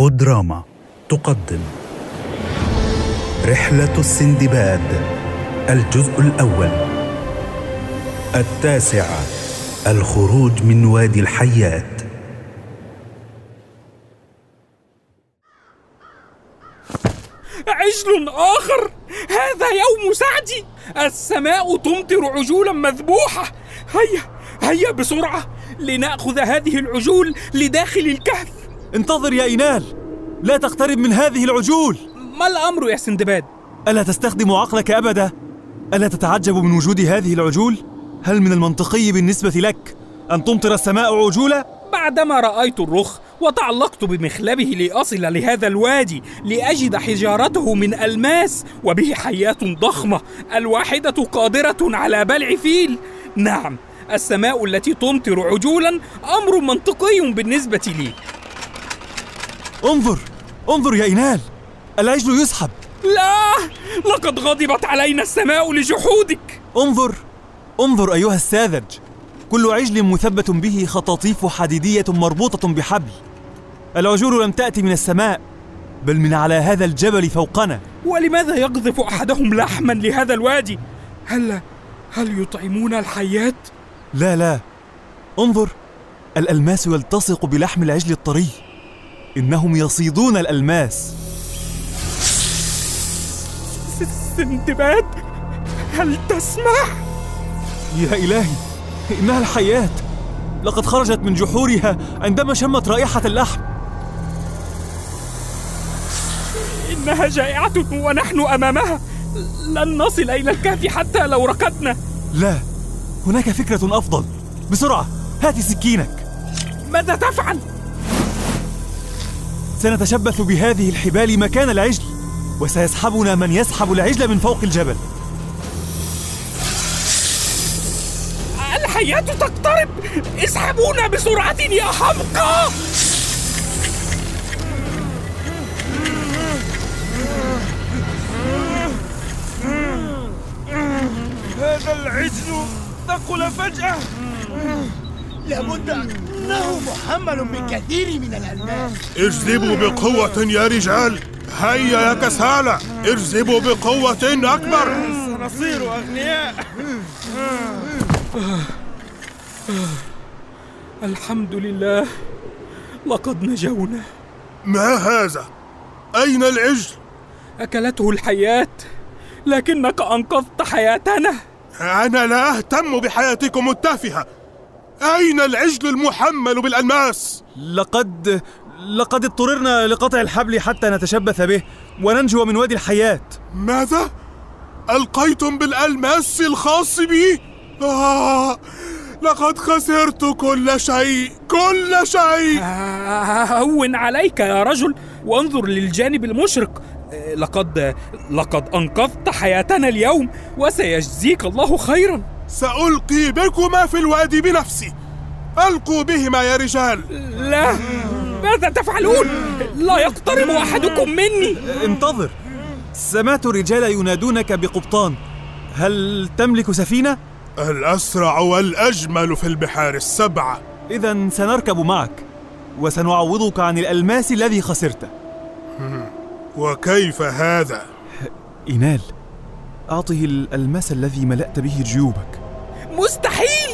بودراما تقدم. رحلة السندباد الجزء الأول. التاسعة الخروج من وادي الحيات. عجل آخر هذا يوم سعدي السماء تمطر عجولا مذبوحة. هيا هيا بسرعة لنأخذ هذه العجول لداخل الكهف. انتظر يا إينال لا تقترب من هذه العجول ما الأمر يا سندباد؟ ألا تستخدم عقلك أبدا؟ ألا تتعجب من وجود هذه العجول؟ هل من المنطقي بالنسبة لك أن تمطر السماء عجولا؟ بعدما رأيت الرخ وتعلقت بمخلبه لأصل لهذا الوادي لأجد حجارته من ألماس وبه حيات ضخمة الواحدة قادرة على بلع فيل نعم السماء التي تمطر عجولا أمر منطقي بالنسبة لي انظر انظر يا إينال العجل يسحب. لا! لقد غضبت علينا السماء لجحودك. انظر انظر أيها الساذج. كل عجل مثبت به خطاطيف حديدية مربوطة بحبل. العجول لم تأتي من السماء بل من على هذا الجبل فوقنا. ولماذا يقذف أحدهم لحما لهذا الوادي؟ هل هل يطعمون الحيات؟ لا لا. انظر الألماس يلتصق بلحم العجل الطري. إنهم يصيدون الألماس. سندباد هل تسمع؟ يا إلهي إنها الحياة. لقد خرجت من جحورها عندما شمت رائحة اللحم. إنها جائعة ونحن أمامها. لن نصل إلى الكهف حتى لو ركضنا. لا هناك فكرة أفضل. بسرعة هات سكينك. ماذا تفعل؟ سنتشبث بهذه الحبال مكان العجل وسيسحبنا من يسحب العجل من فوق الجبل. الحياة تقترب! اسحبونا بسرعة يا حمقى! هذا العجل ثقل فجأة! لابد أنه محمل بكثير من الألماس اجذبوا بقوة يا رجال. هيا يا كسالى اجذبوا بقوة أكبر. سنصير أغنياء. الحمد لله. لقد نجونا. ما هذا؟ أين العجل؟ أكلته الحياة. لكنك أنقذت حياتنا. أنا لا أهتم بحياتكم التافهة. أين العجل المحمل بالألماس؟ لقد لقد اضطررنا لقطع الحبل حتى نتشبث به وننجو من وادي الحياة ماذا؟ ألقيتم بالألماس الخاص بي؟ آه لقد خسرت كل شيء كل شيء آه، هون عليك يا رجل وانظر للجانب المشرق لقد لقد أنقذت حياتنا اليوم وسيجزيك الله خيرا سألقي بكما في الوادي بنفسي. ألقوا بهما يا رجال. لا ماذا تفعلون؟ لا يقترب أحدكم مني. انتظر. سمعت الرجال ينادونك بقبطان. هل تملك سفينة؟ الأسرع والأجمل في البحار السبعة إذا سنركب معك وسنعوضك عن الألماس الذي خسرته. وكيف هذا؟ إينال أعطه الألماس الذي ملأت به جيوبك. مستحيل!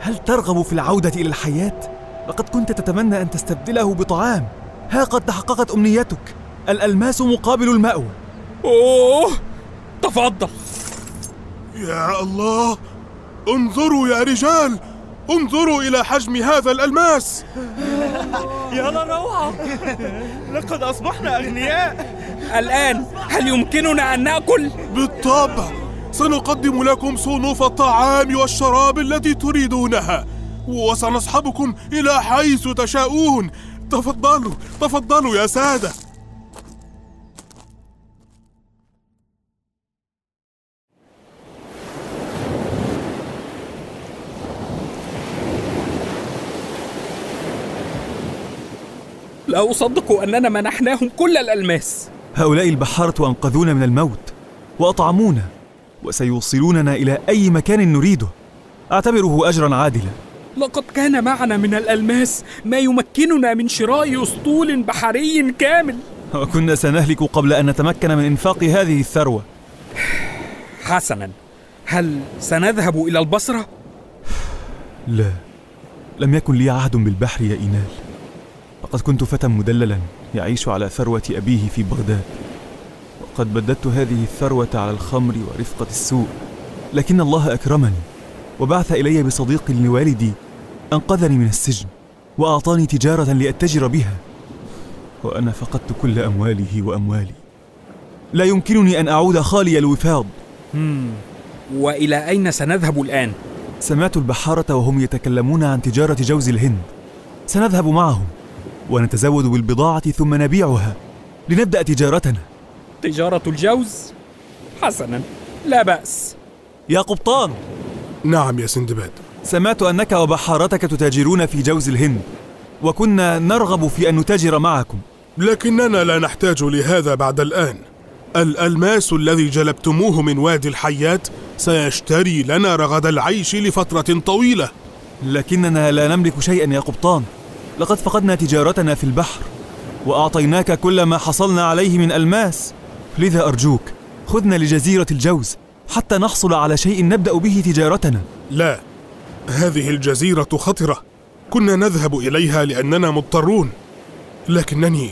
هل ترغب في العودة إلى الحياة؟ لقد كنت تتمنى أن تستبدله بطعام. ها قد تحققت أمنيتك. الألماس مقابل المأوى. أوه! تفضل. يا الله! انظروا يا رجال! انظروا إلى حجم هذا الألماس! يا لروعة لقد أصبحنا أغنياء! الآن هل يمكننا أن نأكل؟ بالطبع. سنقدم لكم صنوف الطعام والشراب التي تريدونها وسنصحبكم إلى حيث تشاءون. تفضلوا تفضلوا يا سادة. لا أصدق أننا منحناهم كل الألماس. هؤلاء البحارة أنقذونا من الموت وأطعمونا وسيوصلوننا إلى أي مكان نريده. أعتبره أجرا عادلا. لقد كان معنا من الألماس ما يمكننا من شراء أسطول بحري كامل. وكنا سنهلك قبل أن نتمكن من إنفاق هذه الثروة. حسنا. هل سنذهب إلى البصرة؟ لا. لم يكن لي عهد بالبحر يا إينال. لقد كنت فتى مدللا. يعيش على ثروة أبيه في بغداد. وقد بددت هذه الثروة على الخمر ورفقة السوء. لكن الله أكرمني وبعث إلي بصديق لوالدي أنقذني من السجن وأعطاني تجارة لأتجر بها. وأنا فقدت كل أمواله وأموالي. لا يمكنني أن أعود خالي الوفاض. وإلى أين سنذهب الآن؟ سمعت البحارة وهم يتكلمون عن تجارة جوز الهند. سنذهب معهم. ونتزود بالبضاعة ثم نبيعها لنبدأ تجارتنا. تجارة الجوز؟ حسنا لا بأس. يا قبطان. نعم يا سندباد. سمعت أنك وبحارتك تتاجرون في جوز الهند وكنا نرغب في أن نتاجر معكم. لكننا لا نحتاج لهذا بعد الآن. الألماس الذي جلبتموه من وادي الحيات سيشتري لنا رغد العيش لفترة طويلة. لكننا لا نملك شيئا يا قبطان. لقد فقدنا تجارتنا في البحر وأعطيناك كل ما حصلنا عليه من ألماس. لذا أرجوك خذنا لجزيرة الجوز حتى نحصل على شيء نبدأ به تجارتنا. لا هذه الجزيرة خطرة. كنا نذهب إليها لأننا مضطرون لكنني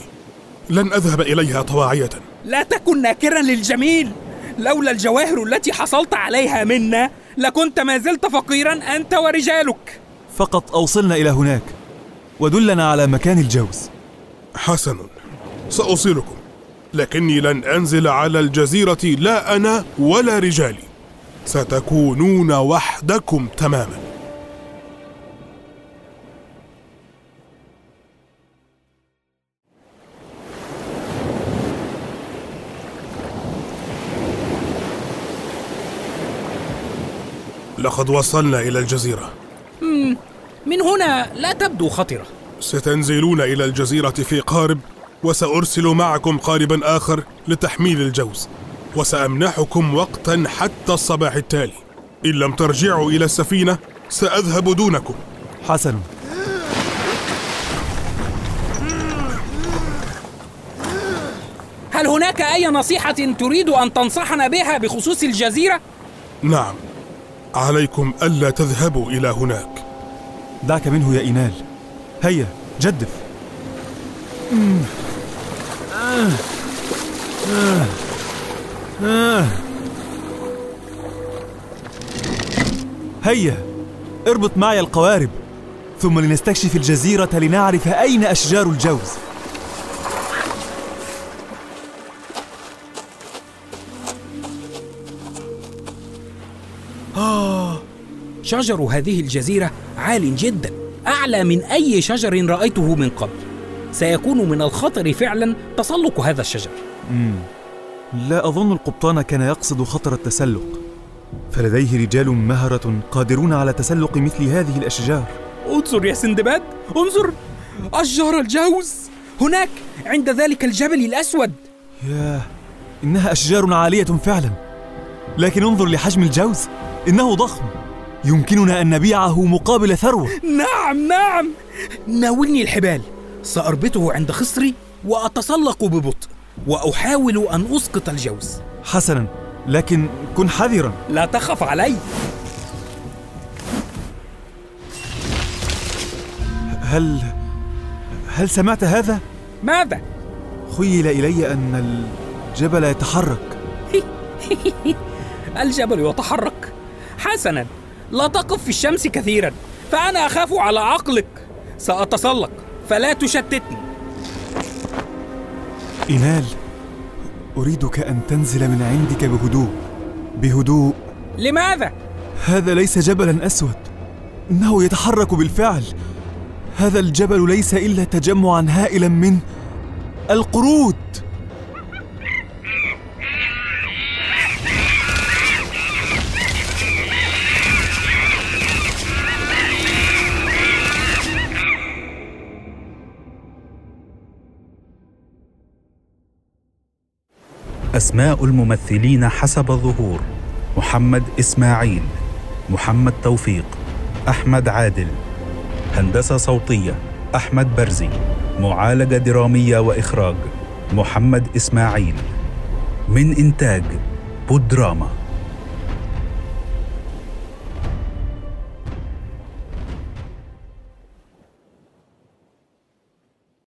لن أذهب إليها طواعية. لا تكن ناكرا للجميل. لولا الجواهر التي حصلت عليها منا لكنت ما زلت فقيرا أنت ورجالك. فقط أوصلنا إلى هناك. ودلنا على مكان الجوز. حسن سأوصلكم لكني لن أنزل على الجزيرة لا أنا ولا رجالي. ستكونون وحدكم تماما. لقد وصلنا إلى الجزيرة. من هنا لا تبدو خطرة. ستنزلون إلى الجزيرة في قارب وسأرسل معكم قاربا آخر لتحميل الجوز وسأمنحكم وقتا حتى الصباح التالي. إن لم ترجعوا إلى السفينة سأذهب دونكم. حسن. هل هناك أي نصيحة تريد أن تنصحنا بها بخصوص الجزيرة؟ نعم. عليكم ألا تذهبوا إلى هناك. دعك منه يا إينال. هيا جدف. هيا اربط معي القوارب ثم لنستكشف الجزيرة لنعرف أين أشجار الجوز. شجر هذه الجزيرة عال جدا أعلى من أي شجر رأيته من قبل. سيكون من الخطر فعلا تسلق هذا الشجر. لا أظن القبطان كان يقصد خطر التسلق. فلديه رجال مهرة قادرون على تسلق مثل هذه الأشجار. انظر يا سندباد انظر! أشجار الجوز هناك عند ذلك الجبل الأسود. ياه إنها أشجار عالية فعلا. لكن انظر لحجم الجوز إنه ضخم. يمكننا أن نبيعه مقابل ثروة. نعم نعم. ناولني الحبال. سأربطه عند خصري وأتسلق ببطء وأحاول أن أسقط الجوز. حسنا لكن كن حذرا. لا تخف علي. هل هل سمعت هذا؟ ماذا؟ خيل إلي أن الجبل يتحرك. الجبل يتحرك. حسنا لا تقف في الشمس كثيرا فأنا أخاف على عقلك. سأتسلق فلا تشتتني. إينال أريدك أن تنزل من عندك بهدوء. بهدوء. لماذا؟ هذا ليس جبلا أسود. إنه يتحرك بالفعل. هذا الجبل ليس إلا تجمعا هائلا من القرود. أسماء الممثلين حسب الظهور محمد إسماعيل محمد توفيق أحمد عادل هندسة صوتية أحمد برزي معالجة درامية وإخراج محمد إسماعيل. من إنتاج بودراما.